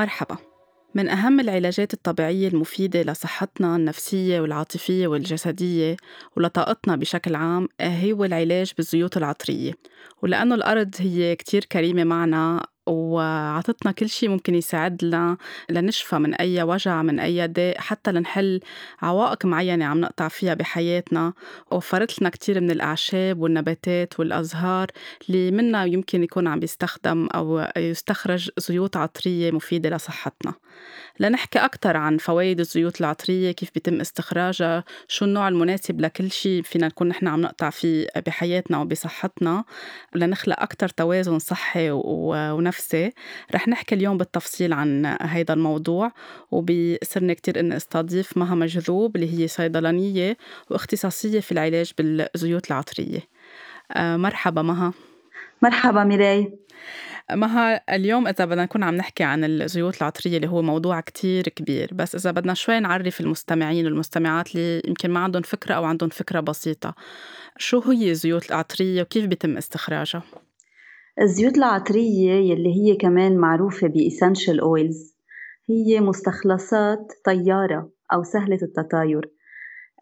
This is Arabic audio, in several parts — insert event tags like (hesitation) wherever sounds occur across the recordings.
مرحبا. من أهم العلاجات الطبيعية المفيدة لصحتنا النفسية والعاطفية والجسدية ولطاقتنا بشكل عام هو العلاج بالزيوت العطرية. ولأنه الأرض هي كتير كريمة معنا وعطتنا كل شيء ممكن يساعدنا لنشفى من أي وجع من أي داء حتى لنحل عوائق معينة عم نقطع فيها بحياتنا. وفرت لنا كتير من الأعشاب والنباتات والأزهار اللي منها يمكن يكون عم بيستخدم أو يستخرج زيوت عطرية مفيدة لصحتنا. لنحكي أكثر عن فوائد الزيوت العطرية كيف بيتم استخراجها شو النوع المناسب لكل شيء فينا نكون نحن عم نقطع فيه بحياتنا وبصحتنا. لنخلق أكثر توازن صحي ونفسي. رح نحكي اليوم بالتفصيل عن هيدا الموضوع وبيسرني كتير إني أستضيف مها مجذوب اللي هي صيدلانية واختصاصية في العلاج بالزيوت العطرية. آه، مرحبا مها. مرحبا ميراي. مها اليوم إذا بدنا نكون عم نحكي عن الزيوت العطرية اللي هو موضوع كتير كبير بس إذا بدنا شوي نعرف المستمعين والمستمعات اللي يمكن ما عندهم فكرة أو عندهم فكرة بسيطة شو هي الزيوت العطرية وكيف بيتم استخراجها؟ الزيوت العطرية يلي هي كمان معروفة بإسنشال أويلز هي مستخلصات طيارة أو سهلة التطاير.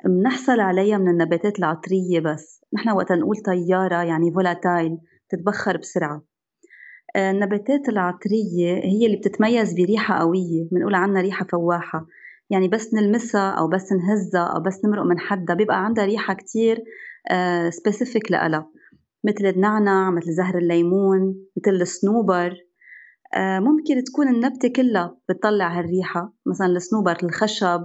منحصل عليها من النباتات العطرية بس نحن وقت نقول طيارة يعني volatile تتبخر بسرعة. آه، النباتات العطرية هي اللي بتتميز بريحة قوية بنقول عنها ريحة فواحة. يعني بس نلمسها أو بس نهزها أو بس نمرق من حدها بيبقى عندها ريحة كتير specific آه، لها مثل النعنع مثل زهر الليمون مثل الصنوبر آه، ممكن تكون النبتة كلها بتطلع هالريحة. مثلا الصنوبر الخشب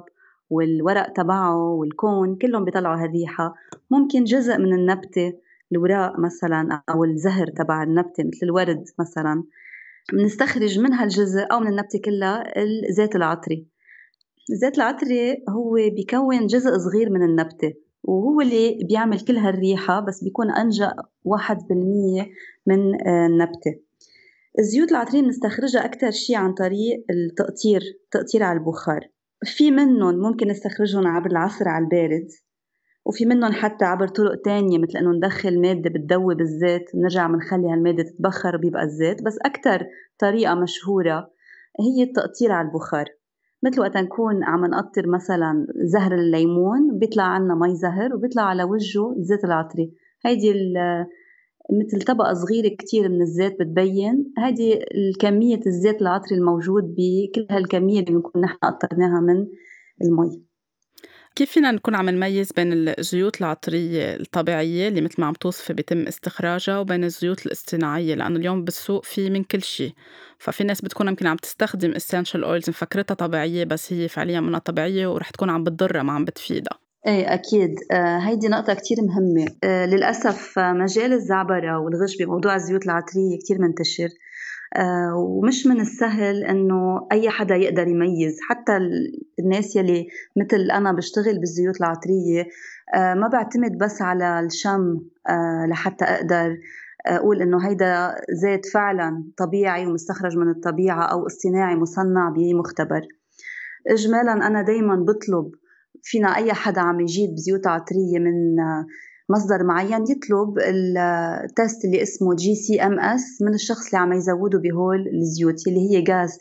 والورق تبعه والكون كلهم بيطلعوا هالريحة. ممكن جزء من النبتة الوراق مثلا أو الزهر تبع النبتة مثل الورد مثلا. بنستخرج منها الجزء أو من النبتة كلها الزيت العطري. الزيت العطري هو بيكون جزء صغير من النبتة وهو اللي بيعمل كل هالريحة بس بيكون أنجأ واحد بالمية من آه، النبتة. الزيوت العطرية بنستخرجها أكثر شيء عن طريق التقطير تقطير على البخار. في منهم ممكن نستخرجهم عبر العصر على البارد. وفي منهم حتى عبر طرق تانية مثل إنه ندخل مادة بتذوب الزيت بنرجع بنخلي هالمادة تتبخر بيبقى الزيت بس أكتر طريقة مشهورة هي التقطير على البخار. مثل وقت نكون عم نقطر مثلا زهر الليمون بيطلع عنا مي زهر وبيطلع على وجهه الزيت العطري. هيدي (hesitation) مثل طبقة صغيرة كتير من الزيت بتبين هذه الكمية الزيت العطري الموجود بكل هالكمية اللي بنكون نحن قطرناها من المي. كيف فينا نكون عم نميز بين الزيوت العطرية الطبيعية اللي مثل ما عم توصفي بيتم استخراجها وبين الزيوت الاصطناعية؟ لأنه اليوم بالسوق في من كل شيء ففي ناس بتكون يمكن عم تستخدم essential oils مفكرتها طبيعية بس هي فعليا منها طبيعية ورح تكون عم بتضرها ما عم بتفيدها. إيه أكيد. آه هيدي نقطة كتير مهمة. آه للأسف آه، مجال الزعبرة والغش بموضوع الزيوت العطرية كتير منتشر. ومش من السهل إنه أي حدا يقدر يميز. حتى الناس يلي مثل أنا بشتغل بالزيوت العطرية آه، ما بعتمد بس على الشم آه، لحتى أقدر أقول إنه هيدا زيت فعلا طبيعي ومستخرج من الطبيعة أو اصطناعي مصنع بمختبر اجمالا أنا دائما بطلب فينا أي حدا عم يجيب زيوت عطرية من مصدر معين يطلب ال test اللي اسمه GCMS من الشخص اللي عم يزوده بهول الزيوت اللي هي غاز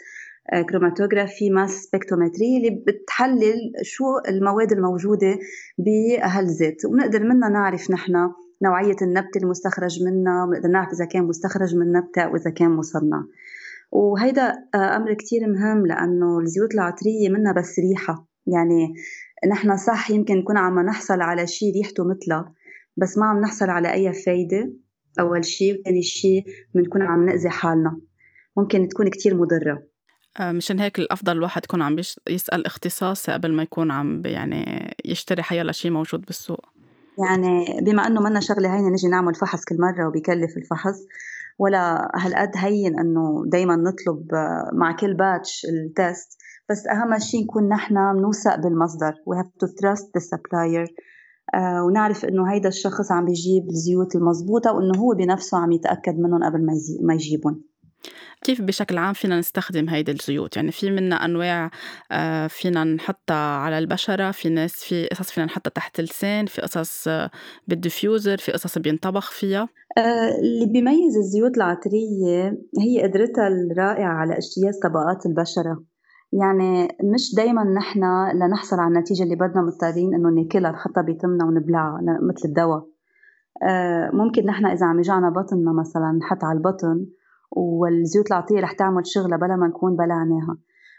chromatography mass spectrometry اللي بتحلل شو المواد الموجودة بهالزيت وبنقدر منها نعرف نحن نوعية النبتة المستخرج منها بنقدر نعرف إذا كان مستخرج من نبتة أو اذا كان مصنع. وهيدا آه، أمر كتير مهم لأنه الزيوت العطرية منا بس ريحة. يعني نحن صح يمكن نكون عم نحصل على شيء ريحته مثلها. بس ما عم نحصل على أي فايدة. أول شيء وثاني شيء بنكون عم نأذي حالنا. ممكن تكون كتير مضرة. آه، مشان هيك الأفضل الواحد يكون عم يسأل اختصاصي قبل ما يكون عم يعني يشتري حيلا شيء موجود بالسوق. يعني بما إنه منا شغلة هينة نجي نعمل فحص كل مرة وبيكلف الفحص ولا هالقد هين إنه دائما نطلب آه، مع كل باتش التست بس أهم شيء نكون نحن بنوثق بالمصدر. We have to trust the supplier. ونعرف إنه هيدا الشخص عم بيجيب الزيوت المضبوطة وإنه هو بنفسه عم يتأكد منهم قبل ما يجيبهم. كيف بشكل عام فينا نستخدم هيدي الزيوت؟ يعني في منا أنواع آه، فينا نحطها على البشرة في ناس في قصص فينا نحطها تحت اللسان في قصص آه، بالديفيوزر في قصص بينطبخ فيها. آه، اللي بيميز الزيوت العطرية هي قدرتها الرائعة على اجتياز طبقات البشرة. يعني مش دايما نحن لنحصل على النتيجة اللي بدنا مضطرين إنه ناكلها نحطها بتمنا ونبلعها مثل الدواء. ممكن نحن إذا عم يجعنا بطننا مثلا نحط على البطن والزيوت العطرية رح تعمل شغلة بلا ما نكون بلعناها.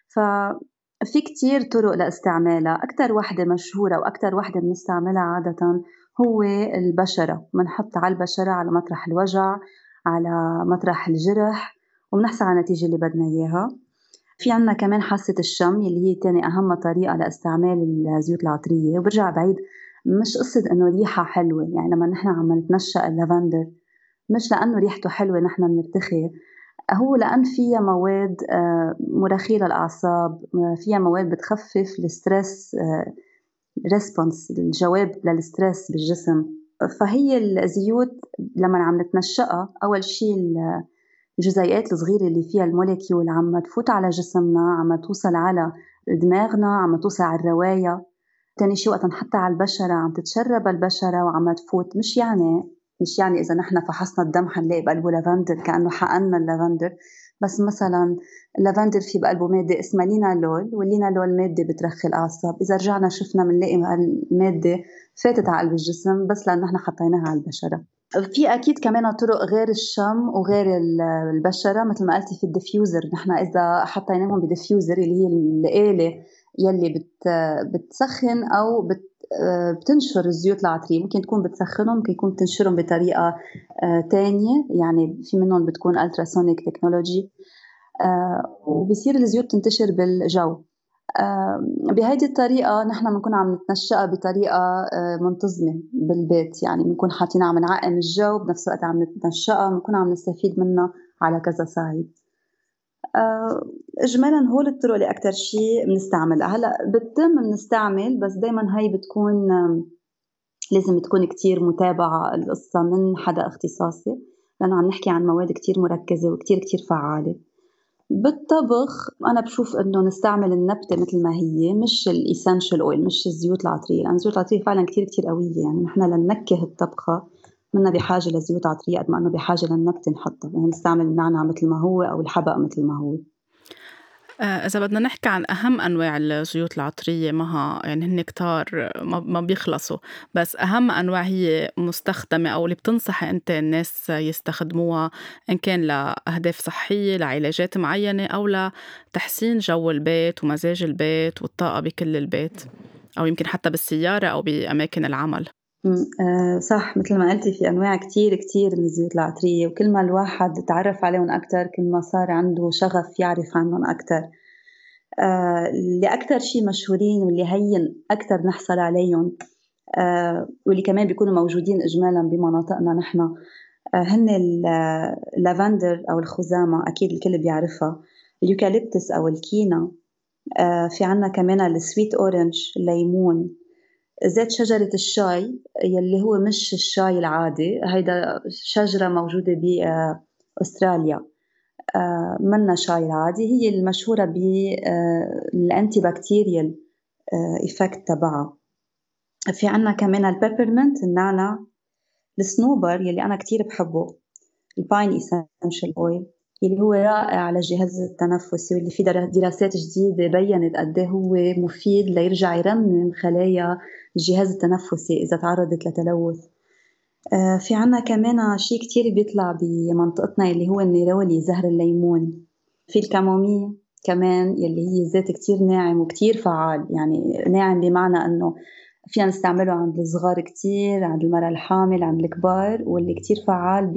ففي كتير طرق لاستعمالها. أكتر وحدة مشهورة وأكتر وحدة بنستعملها عادة هو البشرة. بنحط على البشرة على مطرح الوجع على مطرح الجرح وبنحصل على النتيجة اللي بدنا إياها. في عنا كمان حاسة الشم اللي هي تاني أهم طريقة لاستعمال الزيوت العطرية وبرجع بعيد مش قصة إنه ريحة حلوة يعني لما نحن عم نتنشأ اللافندر مش لأنه ريحته حلوة نحن بنرتخي هو لأن فيها مواد آه، مرخية للأعصاب فيها مواد بتخفف ال stress response آه، الجواب للستريس بالجسم فهي الزيوت لما عم نتنشأها أول شيء الجزيئات الصغيرة اللي فيها ال molecule عم تفوت على جسمنا عم توصل على دماغنا عم توصل على الرواية. تاني شيء وقت نحطها على البشرة عم تتشرب البشرة وعم تفوت. مش يعني مش يعني إذا نحن فحصنا الدم حنلاقي بقلبه لافندر كأنه حقنا اللافندر. بس مثلا اللافندر في بقلبه ماده اسمها linalool وال linalool ماده بترخي الأعصاب. إذا رجعنا شفنا بنلاقي الماده فاتت على قلب الجسم بس لأن نحن حطيناها على البشرة. في أكيد كمان طرق غير الشم وغير البشرة مثل ما قلتي في ال diffuser. نحن إذا حطيناهم ب diffuser اللي هي الآلة يلي بت بتسخن أو بت بتنشر الزيوت العطرية. ممكن تكون بتسخنهم ممكن يكون بتنشرهم بطريقة آه، تانية. يعني في منهم بتكون ultrasonic technology آه، وبصير الزيوت تنتشر بالجو. بهيدي الطريقة نحن بنكون عم نتنشأها بطريقة منتظمة بالبيت. يعني بنكون حاطين عم نعقم الجو بنفس الوقت عم نتنشأها بنكون عم نستفيد منها على كذا صعيد. آه، اجمالا هول الطرق أكثر شيء بنستعملها هلأ بالتم بنستعمل بس دائما هي بتكون لازم تكون كتير متابعة القصة من حدا اختصاصي لأنه عم نحكي عن مواد كتير مركزة وكتير كتير فعالة. بالطبخ أنا بشوف إنه نستعمل النبتة مثل ما هي مش الإيسنشال أويل مش الزيوت العطرية لأن الزيوت العطرية فعلا كتير كتير قوية. يعني نحن لننكه الطبخة منا بحاجة لزيوت عطرية قد ما إنه بحاجة للنبتة نحطها يعني نستعمل النعناع مثل ما هو أو الحبق مثل ما هو. آه، إذا بدنا نحكي عن أهم أنواع الزيوت العطرية معها يعني هن كتار ما بيخلصوا بس أهم أنواع هي مستخدمة أو اللي بتنصح أنت الناس يستخدموها إن كان لأهداف صحية لعلاجات معينة أو لتحسين جو البيت ومزاج البيت والطاقة بكل البيت أو يمكن حتى بالسيارة أو بأماكن العمل. آه صح مثل ما قلتي في أنواع كتير كتير من الزيوت العطرية وكل ما الواحد تعرف عليهم أكتر كل ما صار عنده شغف يعرف عنهم أكتر. آه اللي أكتر شيء مشهورين واللي هين أكتر نحصل عليهم آه واللي كمان بيكونوا موجودين إجمالا بمناطقنا نحن آه هن اللافندر أو الخزامة أكيد الكل بيعرفها ال eucalyptus أو الكينا. آه في عنا كمان ال sweet orange الليمون. زيت شجرة الشاي يلي هو مش الشاي العادي هيدا شجرة موجودة بأستراليا آه، منا شاي العادي هي المشهورة بال antibacterial effect تبعها. في عنا كمان ال peppermint النعنع الصنوبر يلي أنا كتير بحبه ال pine essential oil اللي هو رائع على الجهاز التنفسي واللي في دراسات جديدة بينت قد إيه هو مفيد ليرجع يرمم خلايا الجهاز التنفسي إذا تعرضت لتلوث. آه، في عنا كمان شيء كتير بيطلع بمنطقتنا اللي هو ال neroli زهر الليمون. في ال camomille كمان يلي هي زيت كتير ناعم وكتير فعال يعني ناعم بمعنى أنه فينا نستعمله عند الصغار كتير عند المرأة الحامل عند الكبار واللي كتير فعال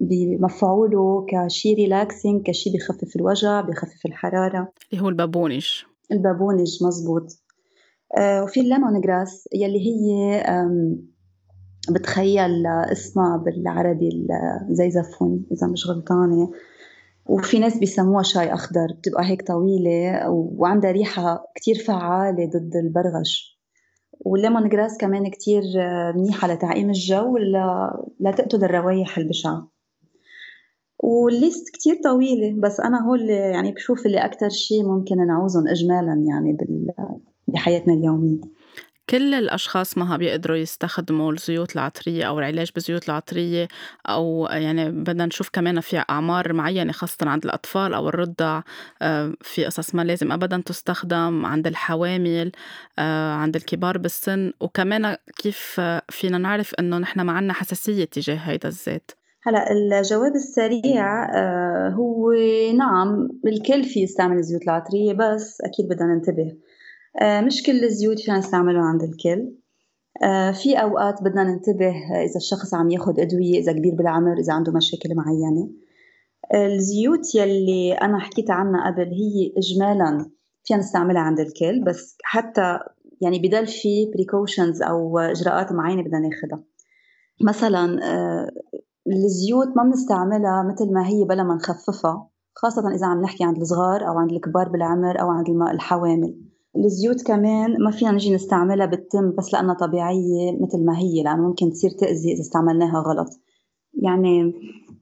بمفعوله كشي relaxing كشي بخفف الوجع بخفف الحرارة. اللي هو البابونج. البابونج مزبوط. آه، وفي ال lemongrass يلي هي بتخيل اسمها بالعربي زيزفون إذا مش غلطانة. وفي ناس بيسموها شاي أخضر بتبقى هيك طويلة وعندها ريحة كتير فعالة ضد البرغش. والليمون جراس كمان كتير منيحة لتعقيم الجو لتقتل الروايح البشعة. والليست كتير طويلة بس أنا هول يعني بشوف اللي أكتر شيء ممكن نعوزهم إجمالا يعني بحياتنا اليومية. كل الأشخاص ما بيقدروا يستخدموا الزيوت العطرية أو العلاج بالزيوت العطرية أو يعني بدنا نشوف كمان في أعمار معينة خاصة عند الأطفال أو الرضع آه، في قصص ما لازم أبدا تستخدم عند الحوامل آه، عند الكبار بالسن وكمان كيف فينا نعرف إنه نحن ما عنا حساسية تجاه هيدا الزيت. هلا الجواب السريع آه، هو نعم الكل في يستعمل الزيوت العطرية بس أكيد بدنا ننتبه. آه، مش كل الزيوت فينا نستعملهم عند الكل. آه، في أوقات بدنا ننتبه إذا الشخص عم ياخد أدوية إذا كبير بالعمر إذا عنده مشاكل معينة. الزيوت يلي أنا حكيت عنها قبل هي إجمالا فينا نستعملها عند الكل بس حتى يعني بضل في بريكوشنز أو إجراءات معينة بدنا ناخدها. مثلا الزيوت ما بنستعملها مثل ما هي بلا ما نخففها خاصة إذا عم نحكي عند الصغار أو عند الكبار بالعمر أو عند الحوامل. الزيوت كمان ما فينا نجي نستعملها بالتم بس لأنها طبيعية مثل ما هي لأنه ممكن تصير تأذي إذا استعملناها غلط. يعني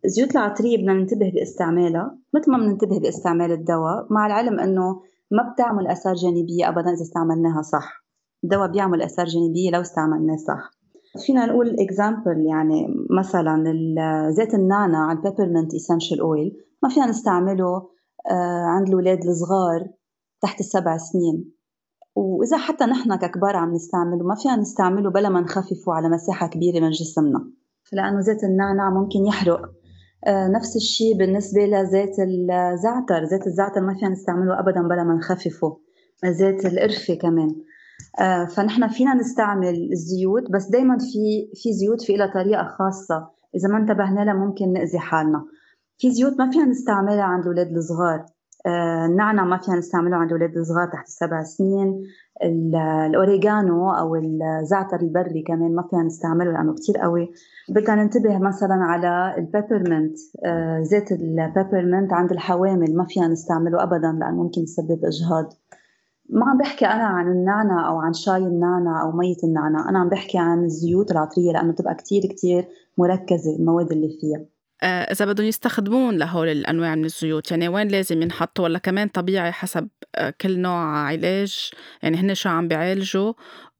الزيوت العطرية بدنا ننتبه باستعمالها. مثل ما بننتبه باستعمال الدواء مع العلم أنه ما بتعمل آثار جانبية أبدا إذا استعملناها صح. الدواء بيعمل آثار جانبية لو استعملناه صح. فينا نقول example يعني مثلا زيت النعناع ال peppermint essential oil ما فينا نستعمله آه، عند الاولاد الصغار تحت السبع سنين. وإذا حتى نحن ككبار عم نستعمله ما فينا نستعمله بلا ما نخففه على مساحة كبيرة من جسمنا. لأنه زيت النعناع ممكن يحرق. آه، نفس الشيء بالنسبة لزيت الزعتر. زيت الزعتر ما فينا نستعمله أبدا بلا ما نخففه. زيت القرفة كمان. فنحن فينا نستعمل الزيوت بس دائما في في زيوت في لها طريقة خاصة. إذا ما انتبهنا لها ممكن نأذي حالنا. في زيوت ما فينا نستعملها عند الاولاد الصغار. آه، النعنع ما فينا نستعمله عند الاولاد الصغار تحت السبع سنين. الاوريجانو أو الزعتر البري كمان ما فينا نستعمله لأنه كثير قوي. بدنا ننتبه مثلا على ال peppermint. آه، زيت ال peppermint عند الحوامل ما فينا نستعمله ابدا لأنه ممكن يسبب إجهاض. ما عم بحكي أنا عن النعنع أو عن شاي النعنع أو مية النعنع أنا عم بحكي عن الزيوت العطرية لأنه بتبقى كتير كتير مركزة المواد اللي فيها. آه، إذا بدهم يستخدمون لهول الأنواع من الزيوت يعني وين لازم ينحطوا؟ ولا كمان طبيعي حسب آه، كل نوع علاج؟ يعني هن شو عم بيعالجوا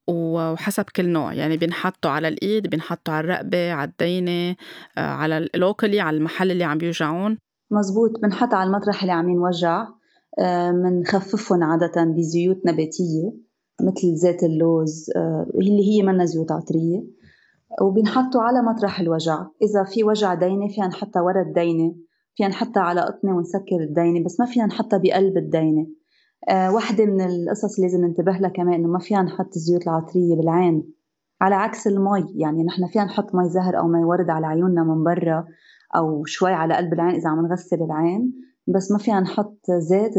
وحسب كل نوع يعني بينحطوا على الإيد بينحطوا على الرقبة على الدينة آه، على اللوكلي على المحل اللي عم بيوجعون. مزبوط بنحط على المطرح اللي عم ينوجع. بنخففهم عادة بزيوت نباتية مثل زيت اللوز آه، اللي هي منا زيوت عطرية. وبينحطوا على مطرح الوجع. إذا في وجع دينة فينا نحطها ورا الدينة فينا نحطها على قطنة ونسكر الدينة بس ما فينا نحطها بقلب الدينة أه واحدة من القصص اللي لازم ننتبه لها كمان إنه ما فينا نحط الزيوت العطرية بالعين. على عكس المي يعني نحن فينا نحط مي زهر أو مي ورد على عيوننا من برا أو شوي على قلب العين إذا عم نغسل العين. بس ما فينا نحط زيت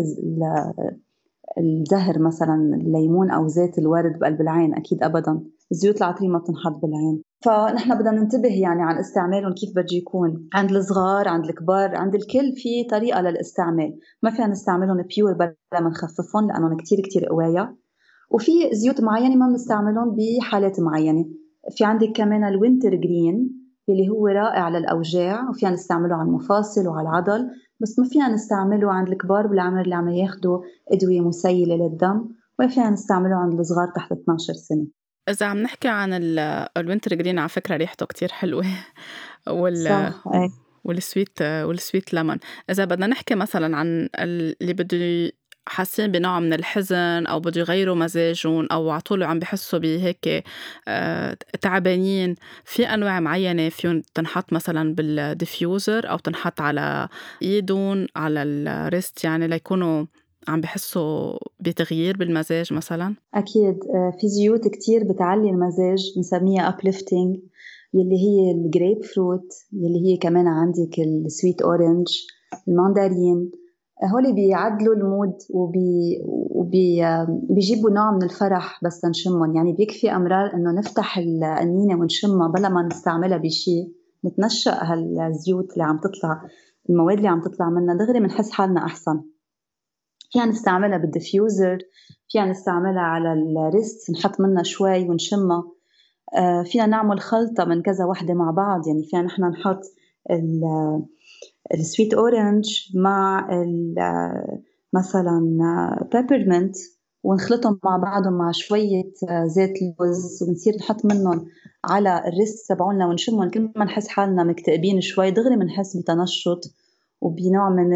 الزهر مثلا الليمون أو زيت الورد بقلب العين أكيد ابدا. الزيوت العطرية ما بتنحط بالعين. فنحن بدنا ننتبه يعني عن استعمالهم كيف بده يكون. عند الصغار عند الكبار عند الكل في طريقة للاستعمال. ما فينا نستعملهم بيور بلا ما نخففهم لأنهم كتير كتير قوايا. وفي زيوت معينة ما بنستعملهم بحالات معينة. في عندك كمان ال wintergreen اللي هو رائع للأوجاع وفينا نستعمله على المفاصل وعلى العضل. بس ما فينا نستعمله عند الكبار بالعمر اللي عم ياخدوا أدوية مسيلة للدم ولا فينا نستعمله عند الصغار تحت 12 سنة. إذا عم نحكي عن ال wintergreen على فكرة ريحته كتير حلوة. (laughs) وال صح. وال sweet وال sweet lemon إذا بدنا نحكي مثلا عن اللي بده حاسين بنوع من الحزن أو بده يغيروا مزاجهم أو على طول عم بحسوا بهيك آه، تعبانين. في أنواع معينة فيهم تنحط مثلا بال diffuser أو تنحط على إيدهم على ال wrist يعني ليكونوا عم بحسوا بتغيير بالمزاج مثلا؟ أكيد آه، في زيوت كتير بتعلي المزاج بنسميها uplifting يلي هي الجريب فروت يلي هي كمان عندك ال sweet orange ال mandarin هول بيعدلوا ال mood وبي وبي بيجيبوا نوع من الفرح بس نشمهم. يعني بيكفي أمرار إنه نفتح القنينة ونشمها بلا ما نستعملها بشيء نتنشق هالزيوت اللي عم تطلع المواد اللي عم تطلع منها. دغري بنحس حالنا أحسن. فينا نستعملها بال diffuser فينا نستعملها على ال wrist نحط منها شوي ونشمها. آه، فينا نعمل خلطة من كذا وحدة مع بعض. يعني فينا نحن نحط ال sweet orange مع مثلا peppermint ونخلطهم مع بعضهم مع شوية زيت لوز ونصير نحط منهم على ال wrist تبعولنا ونشمهم. كل ما نحس حالنا مكتئبين شوي دغري بنحس بتنشط وبنوع من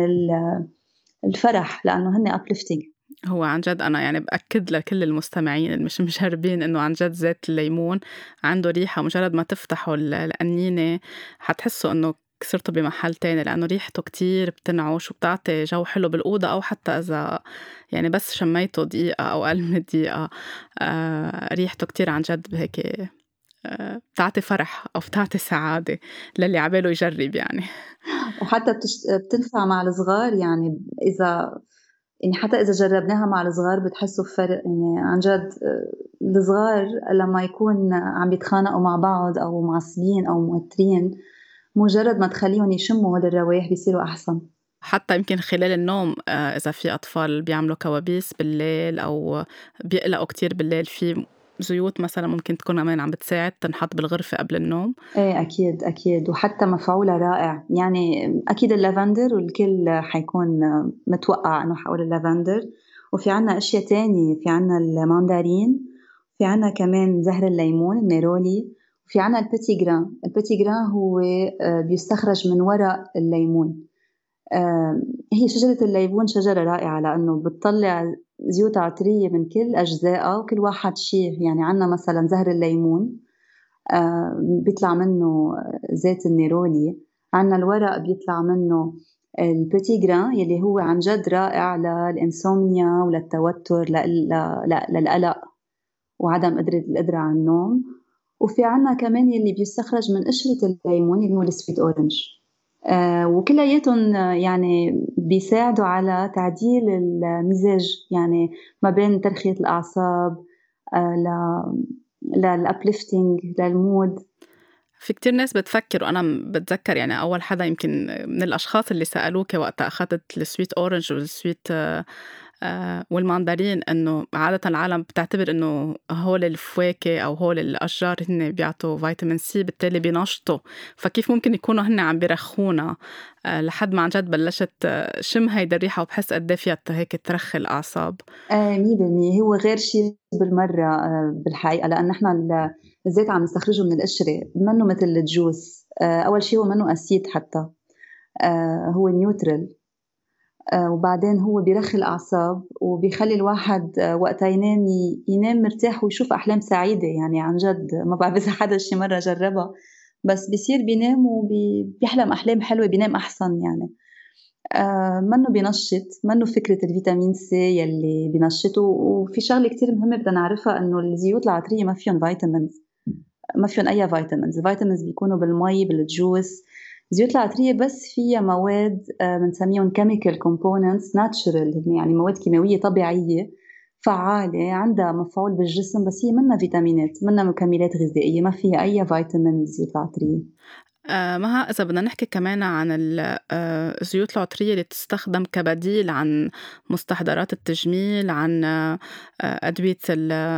الفرح لأنه هن uplifting. هو عن جد أنا يعني بأكد لكل المستمعين اللي مش (laughs) مجربين إنه عن جد زيت الليمون عنده ريحة مجرد ما تفتحوا القنينة حتحسوا إنه صرتوا بمحل تاني لأنه ريحته كتير بتنعش وبتعطي جو حلو بالأوضة أو حتى إذا يعني بس شميته دقيقة أو أقل من دقيقة آه ريحته كتير عن جد هيك آه بتعطي فرح أو بتعطي سعادة للي عباله يجرب يعني. (laughs) وحتى بتنفع مع الصغار يعني إذا يعني حتى إذا جربناها مع الصغار بتحسوا بفرق يعني عن جد آه، الصغار لما يكون عم بيتخانقوا مع بعض أو معصبين أو موترين مجرد ما تخليهم يشموا هول الروائح بيصيروا أحسن. حتى يمكن خلال النوم آه، إذا في أطفال بيعملوا كوابيس بالليل أو بيقلقوا كتير بالليل في زيوت مثلا ممكن تكون كمان عم بتساعد تنحط بالغرفة قبل النوم. إيه أكيد أكيد. وحتى مفعولها رائع. يعني أكيد اللافندر والكل حيكون متوقع إنه حقول اللافندر. وفي عنا أشياء تانية في عنا الماندارين في عنا كمان زهر الليمون ال neroli. في عنا ال petit grain ال petit grain هو آه، بيستخرج من ورق الليمون. آه، هي شجرة الليمون شجرة رائعة لأنه بتطلع زيوت عطرية من كل أجزائها وكل واحد شيء. يعني عنا مثلا زهر الليمون آه، بيطلع منه زيت ال neroli. عنا الورق بيطلع منه ال petit grain يلي هو عن جد رائع لل insomnia وللتوتر للقلق وعدم قدرة القدرة على النوم. وفي عنا كمان يلي بيستخرج من قشرة الليمون اللي هو ال sweet orange. آه وكلياتهم يعني بيساعدوا على تعديل المزاج يعني ما بين ترخية الأعصاب آه لل uplifting لل mood. في كتير ناس بتفكر وأنا بتذكر يعني أول حدا يمكن من الأشخاص اللي سألوك وقت أخذت ال sweet orange وال sweet آه آه، والماندارين إنه عادة العالم بتعتبر إنه هول الفواكه أو هول الأشجار هن بيعطوا vitamin C بالتالي بينشطوا. فكيف ممكن يكونوا هن عم بيرخونا؟ آه، لحد ما عن جد بلشت آه، شم هيدا الريحة وبحس قد فيها هيك ترخي آه مية بالمية. هو غير شيء بالمرة بالحقيقة. لأن نحن الزيت عم نستخرجه من القشرة منه مثل ال juice. أول شيء هو منه acid حتى. هو neutral وبعدين هو بيرخي الأعصاب وبيخلي الواحد آه، وقتها ينام ينام مرتاح ويشوف أحلام سعيدة. يعني عن جد ما بعرف إذا حدا شي مرة جربها. بس بصير بينام وبيحلم أحلام حلوة بينام أحسن يعني. آه منه بينشط منه فكرة ال vitamin C يلي بينشطه. وفي شغلة كتير مهمة بدنا نعرفها إنه الزيوت العطرية ما فيهم vitamins ما فيهم أي vitamins ال vitamins بيكونوا بالمي بال juice. الزيوت العطرية بس فيها مواد بنسميهم chemical components natural يعني مواد كيماوية طبيعية فعالة عندها مفعول بالجسم بس هي منها فيتامينات منها مكملات غذائية ما فيها أي فيتامين الزيوت العطرية. آه مها إذا بدنا نحكي كمان عن آه، الزيوت العطرية اللي تستخدم كبديل عن مستحضرات التجميل عن آه، أدوية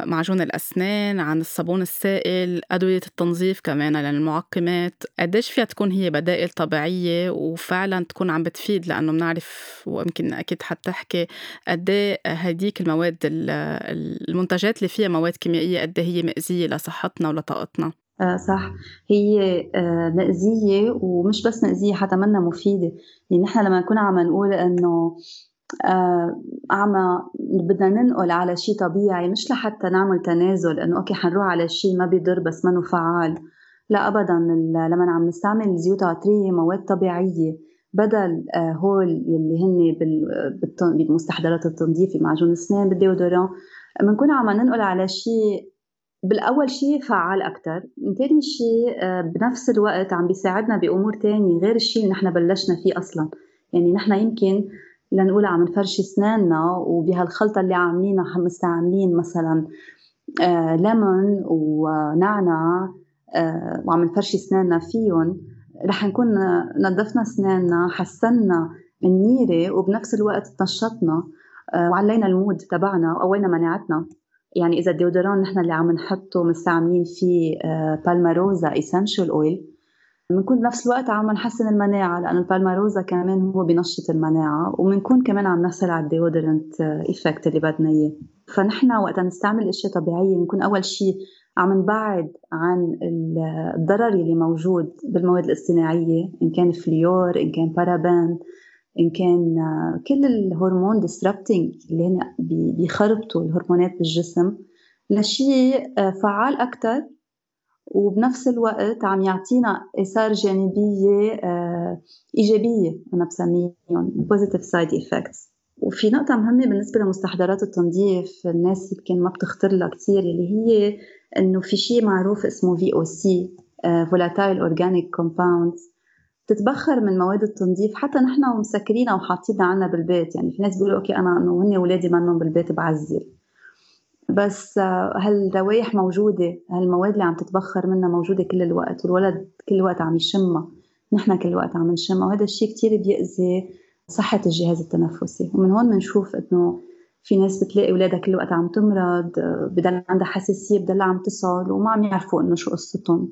معجون الأسنان عن الصابون السائل أدوية التنظيف كمان للمعقمات. قديش فيها تكون هي بدائل طبيعية وفعلا تكون عم بتفيد؟ لأنه بنعرف ويمكن أكيد حتحكي قد إيه هديك المواد المنتجات اللي فيها مواد كيميائية قد إيه هي مأذية لصحتنا ولطاقتنا. آه صح. هي آه مأزية ومش بس مأزية حتى منا مفيدة. يعني نحن لما نكون عم نقول إنه آه عم بدنا ننقل على شيء طبيعي مش لحتى نعمل تنازل إنه أوكي حنروح على شيء ما بيضر بس منه فعال. لا أبدا. لما عم نستعمل زيوت عطرية مواد طبيعية بدل آه هول يلي هن بالمستحضرات التنظيف معجون الأسنان بالديودوران بنكون عم ننقل على شيء بالأول شيء فعال أكثر ثاني شيء آه، بنفس الوقت عم بيساعدنا بأمور تانية غير الشيء اللي نحن بلشنا فيه أصلا. يعني نحن يمكن لنقول عم نفرشي أسناننا وبهالخلطة اللي عاملينها مستعملين مثلا آه ليمون ونعنع آه وعم نفرشي أسناننا فيهم رح نكون نظفنا أسناننا حسنا النيرة وبنفس الوقت نشطنا آه وعلينا ال mood تبعنا وقوينا مناعتنا يعني إذا ال déodorant نحن اللي عم نحطه مستعملين فيه palmarosa essential oil بنكون بنفس الوقت عم نحسن المناعة لأنه ال palmarosa كمان هو بنشط المناعة وبنكون كمان عم نحصل على ال deodorant effect اللي بدنا إياه. فنحن وقت نستعمل أشياء طبيعية. بنكون أول شيء عم نبعد عن الضرر اللي موجود بالمواد الاصطناعية إن كان fluor إن كان بارابان إن كان كل ال hormone disrupting اللي هن بيخربطوا الهرمونات بالجسم لشيء فعال أكثر وبنفس الوقت عم يعطينا آثار جانبية آه، إيجابية أنا بسميهم positive side effects. وفي نقطة مهمة بالنسبة لمستحضرات التنظيف الناس يمكن ما بتخطر لها كثير اللي هي إنه في شيء معروف اسمه VOC volatile organic compounds. تتبخر من مواد التنظيف حتى نحن ومسكرينها وحاطينها عنا بالبيت. يعني في ناس بيقولوا okay أنا إنه هن اولادي منهم بالبيت بعزل. بس هالروائح موجودة هالمواد اللي عم تتبخر منها موجودة كل الوقت والولد كل الوقت عم يشمها. نحن كل الوقت عم نشمها وهذا الشيء كتير بيأذي صحة الجهاز التنفسي. ومن هون بنشوف إنه في ناس بتلاقي أولادها كل الوقت عم تمرض بضل عندها حساسية بضل عم تسعل وما عم يعرفوا إنه شو قصتهم.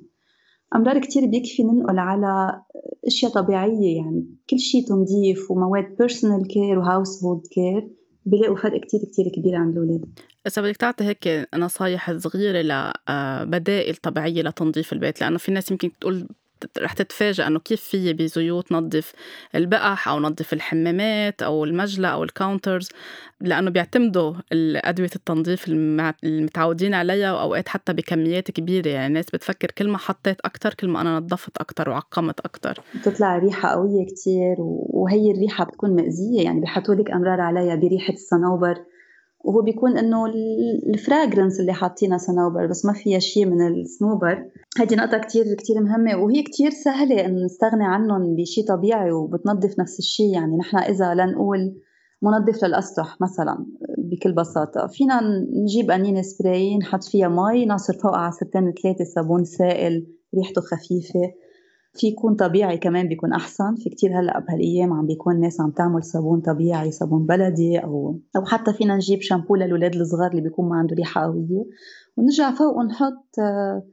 أمرار كتير بيكفي ننقل على أشياء طبيعية يعني كل شيء تنظيف ومواد personal care و household care بيلاقوا فرق كتير كتير كبير عند الأولاد. إذا بدك تعطي هيك نصايح صغيرة لبدائل آه، طبيعية لتنظيف البيت لأنه في ناس يمكن تقول رح تتفاجئ إنه كيف في بزيوت نظف البقح أو نظف الحمامات أو المجلى أو الكاونترز لأنه بيعتمدوا ادويه التنظيف المتعودين عليها وأوقات حتى بكميات كبيرة. يعني الناس بتفكر كل ما حطيت أكثر كل ما أنا نظفت أكثر وعقمت أكثر بتطلع ريحة قوية كتير وهي الريحة بتكون مأذية. يعني بحطوا لك أمرار عليها بريحة الصنوبر. وهو بيكون إنه الفراجرنس اللي حاطينها صنوبر بس ما فيها شيء من الصنوبر. هذه نقطة كتير كتير مهمة وهي كتير سهلة انه نستغني عنهم بشيء طبيعي وبتنظف نفس الشيء يعني نحن إذا لنقول منظف للأسطح مثلا بكل بساطة فينا نجيب قنينة سبراي نحط فيها مي نعصر فوقها عصرتين ثلاثة صابون سائل ريحته خفيفة. في يكون طبيعي كمان بيكون أحسن. في كتير هلأ بهالأيام عم بيكون ناس عم تعمل صابون طبيعي صابون بلدي أو أو حتى فينا نجيب شامبو للاولاد الصغار اللي بيكون ما عنده ريحة قوية. ونرجع فوق ونحط آه،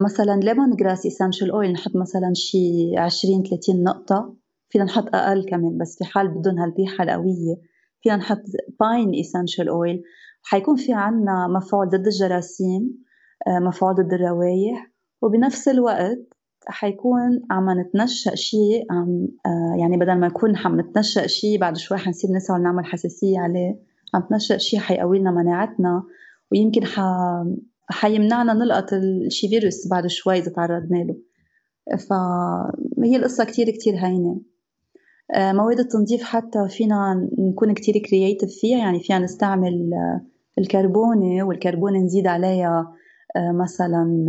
مثلا ليمون جراس اسانشال اويل نحط مثلا شي 20 30 نقطة. فينا نحط أقل كمان بس في حال بدهم هالريحة القوية. فينا نحط باين اسانشال اويل حيكون في عنا مفعول ضد الجراثيم آه، مفعول ضد الروائح وبنفس الوقت حيكون عم نتنشأ شيء عم آه يعني بدل ما نكون عم نتنشأ شيء بعد شوي حنصير نسعى نعمل حساسية عليه عم نتنشق شيء حيقوي لنا مناعتنا ويمكن ح... حيمنعنا نلقط شي فيروس بعد شوي إذا تعرضنا له. فهي القصة كتير كتير هينة. آه مواد التنظيف حتى فينا نكون كتير creative فيها يعني فينا نستعمل الكربونة والكربونة نزيد عليها آه، مثلا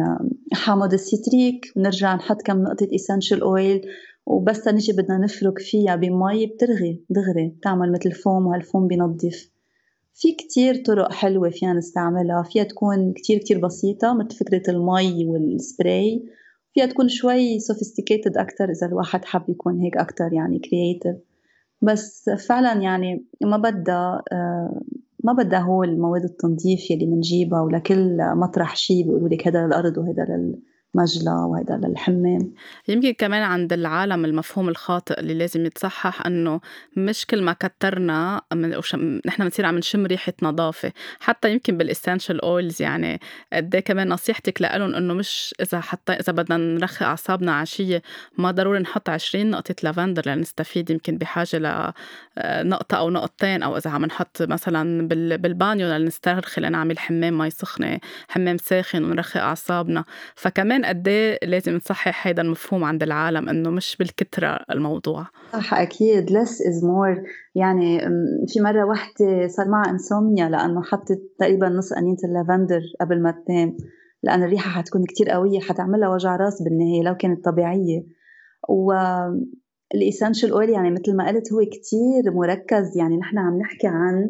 حامض السيتريك ونرجع نحط كم نقطة essential oil وبس نجي بدنا نفرك فيها بمي بترغي دغري بتعمل مثل فوم وهالفوم بينظف في كتير طرق حلوة فينا نستعملها. فيها تكون كتير كتير بسيطة مثل فكرة المي والسبراي. فيها تكون شوي sophisticated أكتر إذا الواحد حب يكون هيك أكتر يعني creative بس فعلا يعني ما بدها آه، ما بدها هو المواد التنظيف يلي بنجيبها ولكل مطرح شيء بيقولوا لك هذا للأرض وهذا للمجلى وهذا للحمام. يمكن كمان عند العالم المفهوم الخاطئ اللي لازم يتصحح إنه مش كل ما كترنا نحن بنصير عم نشم ريحة نظافة. حتى يمكن بال essential oils يعني قد إيه كمان نصيحتك لهم إنه مش إذا حتى إذا بدنا نرخي أعصابنا عشيه ما ضروري نحط 20 نقطة لافندر لنستفيد يمكن بحاجة لنقطه أو نقطتين أو إذا عم نحط مثلا بالبانيو لنسترخي لنعمل حمام مي سخنة حمام ساخن ونرخي أعصابنا. فكمان قد إيه لازم نصحح هذا المفهوم عند العالم إنه مش بالكترة الموضوع. صح أكيد. Less is more. يعني في مرة وحدة صار معها انسوميا لأنه حطت تقريبا نص قنينة اللافندر قبل ما تنام. لأن الريحة حتكون كتير قوية حتعملها وجع راس بالنهاية لو كانت طبيعية. و الإيسانشال أويل يعني مثل ما قلت هو كتير مركز. يعني نحن عم نحكي عن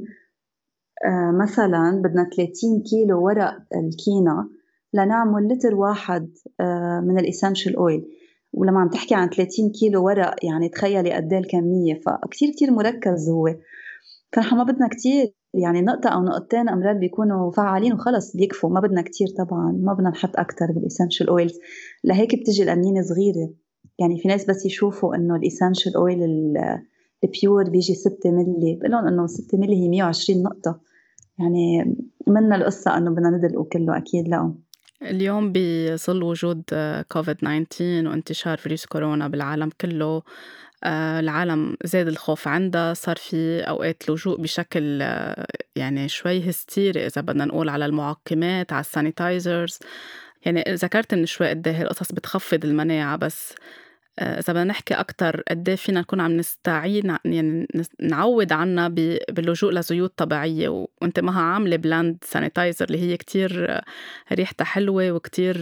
آه، مثلا بدنا 30 كيلو ورق الكينا لنعمل لتر واحد آه، من ال essential oil ولما عم تحكي عن 30 كيلو ورق يعني تخيلي قد إيه الكمية. فكتير كتير مركز هو. فنحن ما بدنا كتير يعني نقطة أو نقطتين أمرار بيكونوا فعالين وخلص بيكفوا. ما بدنا كتير طبعا. ما بدنا نحط أكتر بال essential oils لهيك بتجي القنينة صغيرة. يعني في ناس بس يشوفوا إنه ال essential oil ال pure بيجي 6 ملي بقول لهم إنه 6 ملي هي 120 نقطة. يعني منا القصة إنه بدنا ندلقوا كله أكيد لا اليوم بظل وجود كوفيد 19 وانتشار فيروس كورونا بالعالم كله. آه، العالم زاد الخوف عندها. صار في أوقات لجوء بشكل آه، يعني شوي هستيري إذا بدنا نقول على المعقمات على ال sanitizers يعني ذكرت من شوي قد إيه القصص بتخفض المناعة بس آه، إذا بدنا نحكي أكتر قد إيه فينا نكون عم نستعين يعني نعوض عنها باللجوء لزيوت طبيعية. وأنت مها عاملة blend sanitizer اللي هي كتير ريحتها حلوة وكتير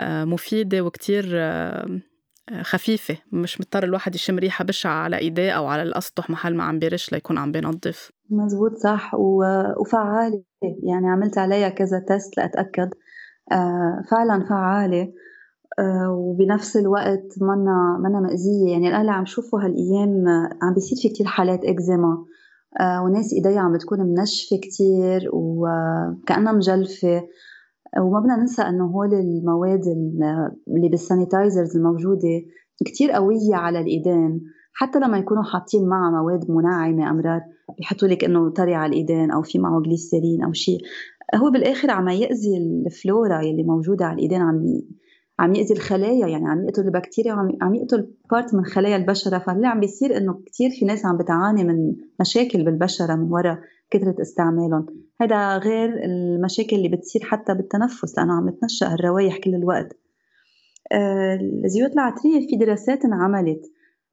مفيدة وكتير خفيفة. مش مضطر الواحد يشم ريحة بشعة على إيديه أو على الأسطح محل ما عم بيرش ليكون عم بينظف مزبوط صح. وفعالة. يعني عملت عليها كذا test لأتأكد. آه، فعلا فعالة. آه، وبنفس الوقت منا منا مأذية. يعني الآن عم شوفه هالأيام عم بيصير في كتير حالات إكزيما آه، وناس إيديها عم بتكون منشفة كتير وكأنها مجلفة. وما بدنا ننسى إنه هول المواد اللي بال sanitizers الموجودة كتير قوية على الإيدين. حتى لما يكونوا حاطين معها مواد منعمه امرار بيحطوا لك إنه طري على الإيدين أو في معه جليسرين أو شيء هو بالآخر عم يأذي الفلورا يلي موجودة على الإيدين عم عم يأذي الخلايا يعني عم يقتل البكتيريا وعم عم يقتل part من خلايا البشرة. فاللي عم بيصير إنه كثير في ناس عم بتعاني من مشاكل بالبشرة من وراء كثرة استعمالهم. هذا غير المشاكل اللي بتصير حتى بالتنفس لأنه عم تنشأ الروايح كل الوقت. آه، الزيوت العطرية في دراسات انعملت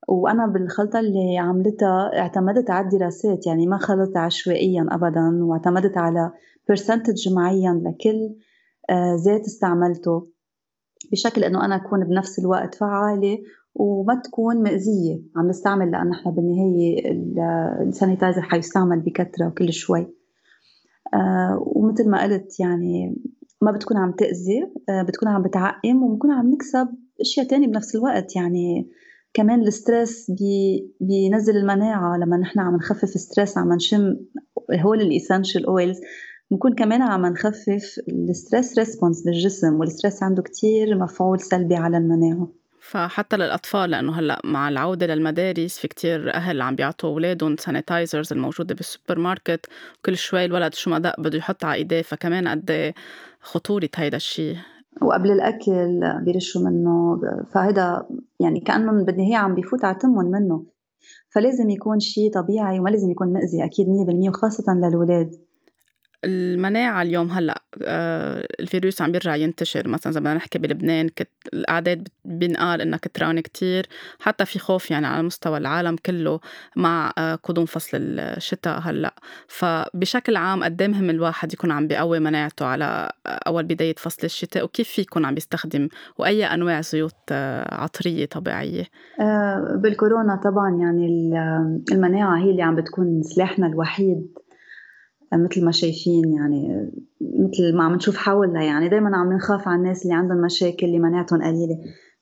وأنا بالخلطة اللي عملتها اعتمدت على الدراسات يعني ما خلطت عشوائيا ابدا واعتمدت على برسنتج معين لكل آه، زيت استعملته. بشكل إنه أنا أكون بنفس الوقت فعالة وما تكون مأذية. عم نستعمل لأن إحنا بالنهاية ال sanitizer حيستعمل بكثرة كل شوي. آه ومثل ما قلت يعني ما بتكون عم تأذي آه بتكون عم بتعقم وبنكون عم نكسب أشياء تانية بنفس الوقت. يعني كمان ال stress بي بينزل المناعة لما نحن عم نخفف stress عم نشم هول ال essential oils بنكون كمان عم نخفف ال stress response بالجسم وال stress عنده كتير مفعول سلبي على المناعة. فحتى للأطفال لأنه هلأ مع العودة للمدارس في كتير أهل عم بيعطوا أولادهم sanitizers الموجودة بالسوبر ماركت كل شوي الولد شو ما دق بده يحط على إيديه فكمان قد خطورة هيدا الشيء وقبل الأكل بيرشوا منه فهذا يعني كأنهم بالنهاية عم بيفوت على تمهم منه. فلازم يكون شيء طبيعي وما لازم يكون مأذي أكيد 100% وخاصة للولاد المناعة اليوم هلأ آه، الفيروس عم بيرجع ينتشر. مثلا إذا بدنا نحكي بلبنان كت الأعداد بينقال إنها كترانة كتير. حتى في خوف يعني على مستوى العالم كله مع آه، قدوم فصل الشتاء هلأ. فبشكل عام قد إيه مهم الواحد يكون عم بيقوي مناعته على أول بداية فصل الشتاء؟ وكيف في يكون عم بيستخدم وأي أنواع زيوت آه، عطرية طبيعية؟ بالكورونا طبعا يعني المناعة هي اللي عم بتكون سلاحنا الوحيد مثل ما شايفين يعني مثل ما عم نشوف حولنا يعني. دائما عم نخاف على الناس اللي عندهم مشاكل اللي مناعتهم قليلة.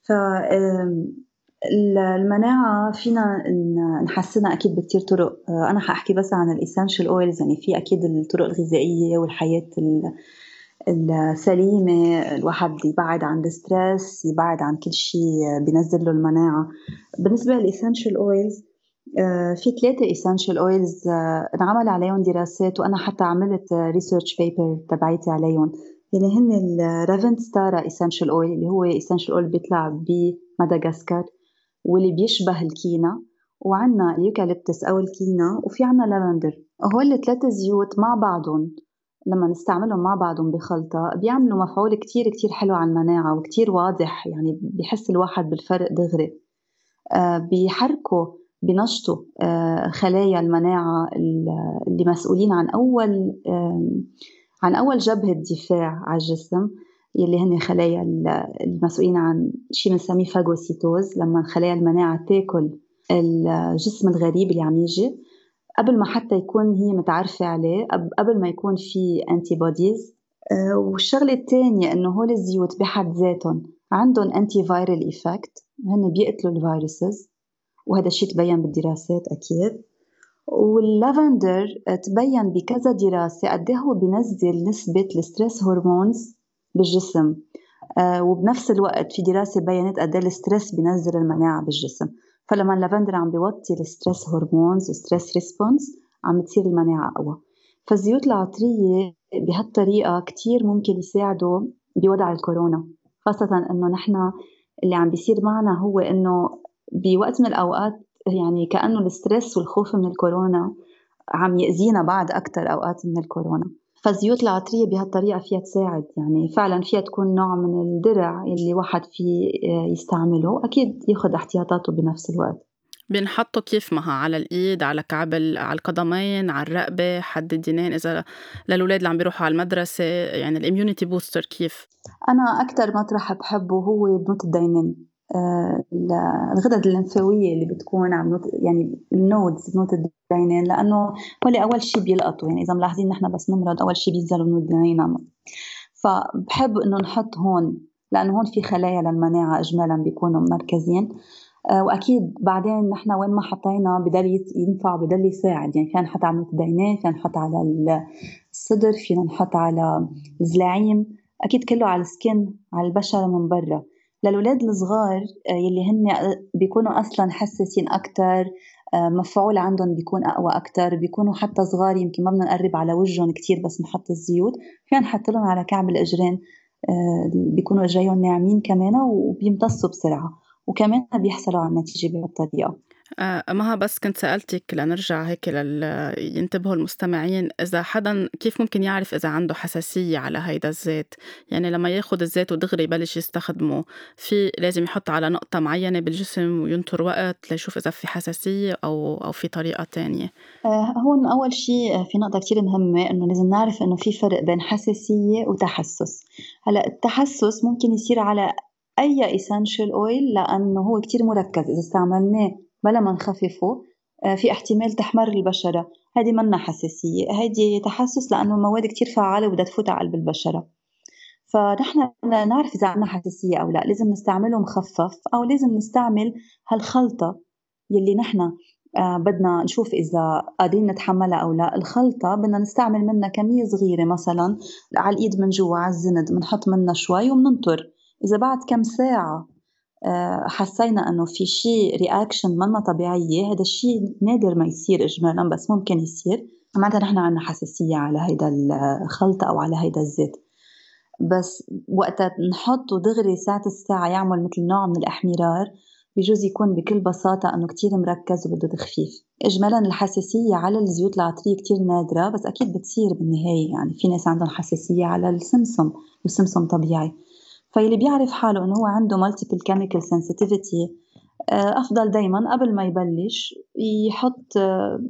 ف المناعة فينا نحسنها أكيد بكتير طرق. أنا حأحكي بس عن ال essential oils يعني في أكيد الطرق الغذائية والحياة السليمة. الواحد يبعد عن ال stress يبعد عن كل شيء بينزل له المناعة. بالنسبة لل essential oils آه، في ثلاثة essential oils آه، انعمل عليهم دراسات وأنا حتى عملت research paper تبعيتي عليهم. اللي هن ال ravintsara essential oil اللي هو essential oil بيطلع بمدغسكر واللي بيشبه الكينا وعنا ال eucalyptus أو الكينا وفي عنا لافندر هول الثلاثة زيوت مع بعضهم لما نستعملهم مع بعضهم بخلطة بيعملوا مفعول كتير كتير حلو على المناعة وكتير واضح يعني بيحس الواحد بالفرق دغري. آه، بيحركوا بنشطوا آه، خلايا المناعة اللي مسؤولين عن أول عن أول جبهة دفاع على الجسم يلي هن خلايا المسؤولين عن شيء بنسميه phagocytose لما خلايا المناعة تاكل الجسم الغريب اللي عم يجي. قبل ما حتى يكون هي متعرفة عليه قبل ما يكون في antibodies آه، والشغلة الثانية إنه هول الزيوت بحد ذاتهم عندهم antiviral effect هن بيقتلوا ال viruses. وهذا الشيء تبين بالدراسات أكيد. واللافندر تبين بكذا دراسة قد إيه هو بينزل نسبة ال stress hormones بالجسم. آه، وبنفس الوقت في دراسة بينت قد إيه ال stress بينزل المناعة بالجسم. فلما اللافندر عم بيوطي ال stress hormones و stress response عم تصير المناعة أقوى. فالزيوت العطرية بهالطريقة كتير ممكن يساعدوا بوضع الكورونا خاصة إنه نحن اللي عم بيصير معنا هو إنه بوقت من الأوقات يعني كأنه الستريس والخوف من الكورونا عم يأذينا بعد أكثر أوقات من الكورونا. فالزيوت العطرية بهالطريقة فيها تساعد يعني فعلا فيها تكون نوع من الدرع اللي واحد فيه يستعمله. أكيد ياخذ احتياطاته بنفس الوقت. بنحطه كيف معها على الإيد على كعب على القدمين على الرقبة حد الدينين إذا للأولاد اللي عم بيروحوا على المدرسة يعني ال immunity booster كيف؟ أنا أكثر مطرح بحبه هو بنوت الدينين. آه، الغدد الليمفاويه اللي بتكون عم يعني ال nodes بنوت الدينين لأنه هو أول شيء بيلقطوا يعني إذا ملاحظين نحن بس نمرض أول شيء بينزلوا بنوت الدينين فبحب إنه نحط هون لأنه هون في خلايا للمناعة اجمالا بيكونوا مركزين. آه، وأكيد بعدين نحن وين ما حطينا بضل ينفع بضل يساعد. يعني فينا نحط على الدينين فينا نحط على الصدر فينا نحط على الزلاعيم. أكيد كله على السكن على البشره من برا. للولاد الصغار آه، يلي هن بيكونوا أصلا حساسين أكثر آه، مفعول عندهم بيكون أقوى أكثر بيكونوا حتى صغار يمكن ما بدنا نقرب على وجههم كثير بس نحط الزيوت فينا نحط لهم على كعب الأجرين بيكونوا اجريهم ناعمين كمان وبيمتصوا بسرعة وكمان بيحصلوا على النتيجة بهالطريقة. آه مها بس كنت سألتك لنرجع هيك. ينتبهوا المستمعين إذا حدا كيف ممكن يعرف إذا عنده حساسية على هيدا الزيت يعني لما ياخد الزيت ودغري يبلش يستخدمه في لازم يحط على نقطة معينة بالجسم وينطر وقت ليشوف إذا في حساسية أو أو في طريقة تانية آه هون أول شيء في نقطة كتير مهمة إنه لازم نعرف إنه في فرق بين حساسية وتحسس هلأ التحسس ممكن يصير على أي essential oil لأنه هو كتير مركز إذا استعملناه بلا ما نخففه آه، في احتمال تحمر البشرة. هذه منا حساسية. هذه تحسس لأنه المواد كتير فعالة وبدها تفوت على قلب البشرة. فنحن نعرف إذا عندنا حساسية أو لا. لازم نستعمله مخفف أو لازم نستعمل هالخلطة يلي نحن آه بدنا نشوف إذا قادرين نتحملها أو لا. الخلطة بدنا نستعمل منها كمية صغيرة مثلا على الإيد من جوا على الزند بنحط منها شوي وبننطر. إذا بعد كم ساعة حسينا إنه في شيء رياكشن منا طبيعية. هذا الشيء نادر ما يصير اجمالا بس ممكن يصير. معناتها نحن عندنا حساسية على هيدا الخلطه أو على هيدا الزيت. بس وقتها نحطه دغري ساعة الساعة يعمل مثل نوع من الأحمرار بجوز يكون بكل بساطة أنه كتير مركز وبده تخفيف. إجمالا الحساسية على الزيوت العطرية كتير نادرة بس أكيد بتصير بالنهاية. يعني في ناس عندهم حساسية على السمسم والسمسم طبيعي. فاللي بيعرف حاله إنه هو عنده chemical sensitivity آه، أفضل دايما قبل ما يبلش يحط آه،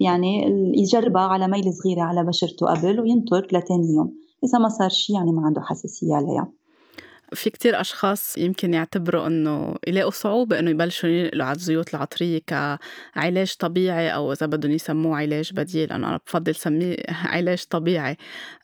يعني يجربها على ميل صغيرة على بشرته قبل وينطر لتاني يوم إذا ما صار شيء يعني ما عنده حساسية عليها. في كتير أشخاص يمكن يعتبروا إنه يلاقوا صعوبة إنه يبلشوا ينقلوا على الزيوت العطرية كعلاج طبيعي أو إذا بدهم يسموه علاج بديل أنا بفضل سميه علاج طبيعي.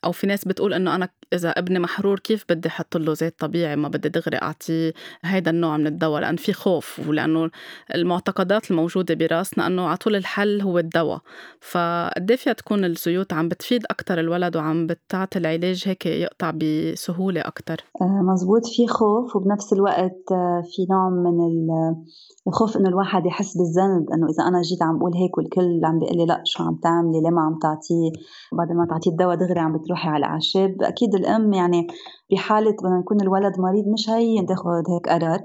أو في ناس بتقول إنه أنا إذا ابني محرور كيف بدي أحط له زيت طبيعي؟ ما بدي دغري أعطيه هيدا النوع من الدواء لأن في خوف ولأنه المعتقدات الموجودة براسنا إنه على طول الحل هو الدواء. فقد إيه فيها تكون الزيوت عم بتفيد أكتر الولد وعم بتعطي العلاج هيك يقطع بسهولة أكتر؟ آه، مزبوط. في خوف وبنفس الوقت آه، في نوع من الخوف إنه الواحد يحس بالذنب إنه إذا أنا جيت عم بقول هيك والكل عم بيقول لي لا شو عم تعملي؟ ليه ما عم تعطيه؟ بعد ما تعطيه الدواء دغري عم بتروحي على الاعشاب أكيد الأم يعني بحاله بدنا يكون الولد مريض مش هي تاخذ هيك قرار.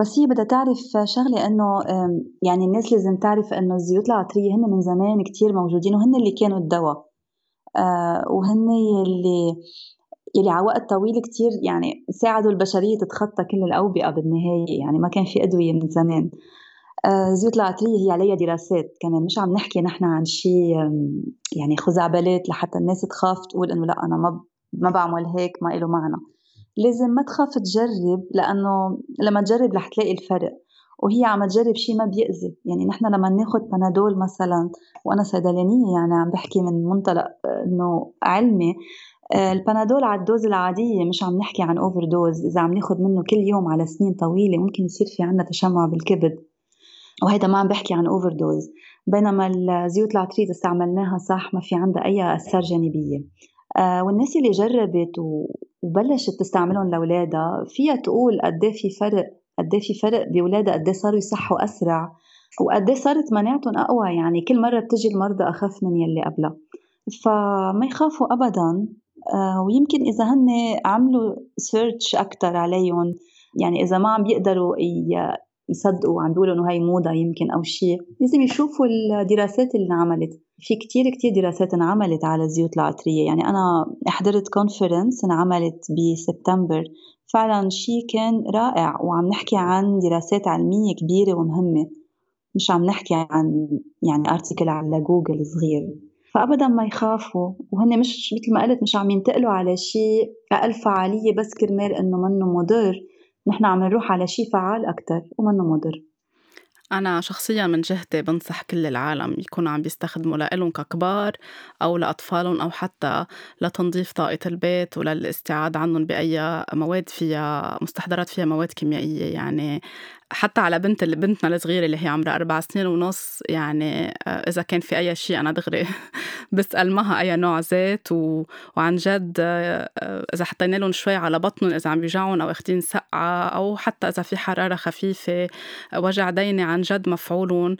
بس هي بدها تعرف شغلة إنه يعني الناس لازم تعرف إنه الزيوت العطرية هن من زمان كتير موجودين وهن اللي كانوا الدواء آه وهن اللي يلي على وقت طويل كتير يعني ساعدوا البشرية تتخطى كل الأوبئة بالنهاية يعني ما كان في أدوية من زمان. الزيوت آه، العطرية هي عليها دراسات كمان مش عم نحكي نحن عن شيء يعني خزعبلات لحتى الناس تخاف تقول إنه لا أنا ما ما بعمل هيك ما له معنى. لازم ما تخاف تجرب لأنه لما تجرب رح تلاقي الفرق. وهي عم تجرب شيء ما بيأذي. يعني نحن لما ناخذ بنادول مثلا وأنا صيدلانية يعني عم بحكي من منطلق إنه علمي آه، البنادول على ال dose العادية مش عم نحكي عن overdose إذا عم ناخد منه كل يوم على سنين طويلة ممكن يصير في عنا تشمع بالكبد. وهيدا ما عم بحكي عن overdose بينما الزيوت العطرية استعملناها صح ما في عندها أي آثار جانبية. آه والناس اللي جربت. وبلشت تستعملهم لأولادها فيها تقول قد إيه في فرق قد إيه في فرق بولادها قد صاروا يصحوا أسرع وقد صارت مناعتهم أقوى. يعني كل مرة بتجي المرضى اخف من يلي قبلها. فما يخافوا ابدا. آه، ويمكن إذا هن عملوا search أكثر عليهم. يعني إذا ما عم بيقدروا يصدقوا عم بيقولوا إنه هي موضة يمكن أو شيء لازم يشوفوا الدراسات اللي انعملت. في كتير كتير دراسات انعملت على الزيوت العطرية. يعني أنا حضرت conference انعملت بسبتمبر. فعلا شيء كان رائع وعم نحكي عن دراسات علمية كبيرة ومهمة. مش عم نحكي عن يعني article على جوجل صغير. فابدا ما يخافوا. وهن مش مثل ما قلت مش عم ينتقلوا على شيء أقل فعالية بس كرمال إنه منه مضر. نحن عم نروح على شيء فعال أكثر ومنه مضر. أنا شخصيا من جهتي بنصح كل العالم يكونوا عم بيستخدموا لإلهم ككبار أو لأطفالهم أو حتى لتنظيف طاقة البيت وللاستعاد عنهم بأي مواد فيها مستحضرات فيها مواد كيميائية. يعني حتى على بنت اللي بنتنا الصغيرة اللي هي عمرها أربع سنين ونص يعني آه، إذا كان في أي شيء أنا دغري (laughs) بسأل معها أي نوع زيت و... وعن جد آه، آه، إذا حطينا لهم شوي على بطنهم إذا عم بيوجعهم أو أخدين سقعة أو حتى إذا في حرارة خفيفة وجع ديني عن جد مفعولهم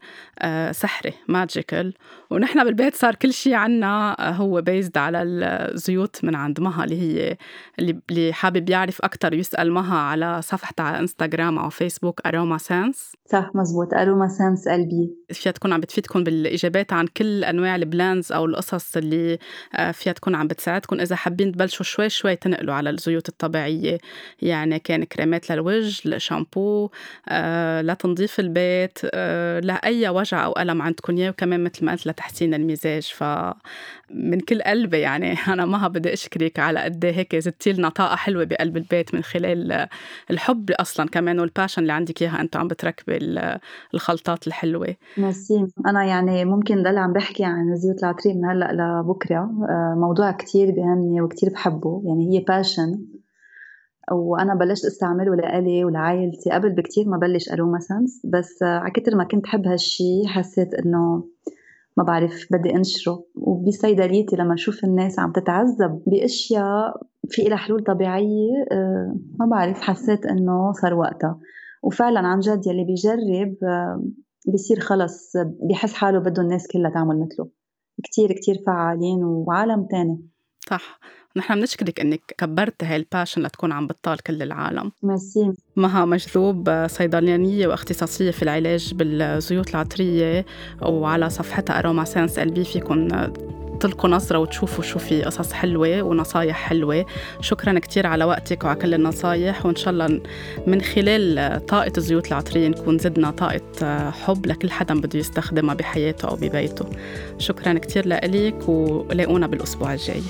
سحري magical ونحن بالبيت صار كل شيء عنا هو بيزد على الزيوت من عند مها اللي هي اللي حابب يعرف أكتر يسأل مها على صفحتها على انستغرام أو فيسبوك Aroma Sense صح مزبوط. Aroma Sense قلبي. فيها تكون عم بتفيدكم بالإجابات عن كل أنواع ال blends أو القصص اللي آه، فيها تكون عم بتساعدكم. إذا حابين تبلشوا شوي شوي تنقلوا على الزيوت الطبيعية. يعني كان كريمات للوجه شامبو آه، لتنظيف البيت آه، لأي وجع أو ألم عندكم. إياه وكمان مثل ما قلت لتحسين المزاج. فمن كل قلبي يعني. (laughs) أنا ما بدي أشكرك على قد إيه هيك زدتي لنا طاقة حلوة بقلب البيت من خلال الحب أصلا كمان والباشن اللي عندك. إياها أنت عم بتركبي الخلطات الحلوة. ميرسي. أنا يعني ممكن ضل عم بحكي عن الزيوت العطرية من هلأ لبكرة. آه، موضوع كتير بهمني وكتير بحبه. يعني هي passion وأنا بلشت أستعمله لإلي ولعائلتي. قبل بكتير ما بلش Aroma Sense بس على كتر ما كنت حب هالشي حسيت إنه ما بعرف بدي أنشره. وبصيدليتي لما أشوف الناس عم تتعذب بأشياء في لها حلول طبيعية آه، ما بعرف حسيت إنه صار وقتها. وفعلا عن جد يلي بيجرب آه، بيصير خلص بيحس حاله بده الناس كلها تعمل مثله. كتير كتير فعالين وعالم تاني. صح. نحن بنشكرك إنك كبرت هاي ال passion لتكون عم بتطال كل العالم. ميرسي. مها مجذوب صيدلانية واختصاصية في العلاج بالزيوت العطرية وعلى صفحتها Aroma Sense قلبي فيكم تلقوا نظرة وتشوفوا شو في قصص حلوة ونصايح حلوة. شكرا كتير على وقتك وعلى كل النصايح وإن شاء الله من خلال طاقة الزيوت العطرية نكون زدنا طاقة حب لكل حدا بده يستخدمها بحياته أو ببيته. شكرا كتير لك ولاقونا بالأسبوع الجاي.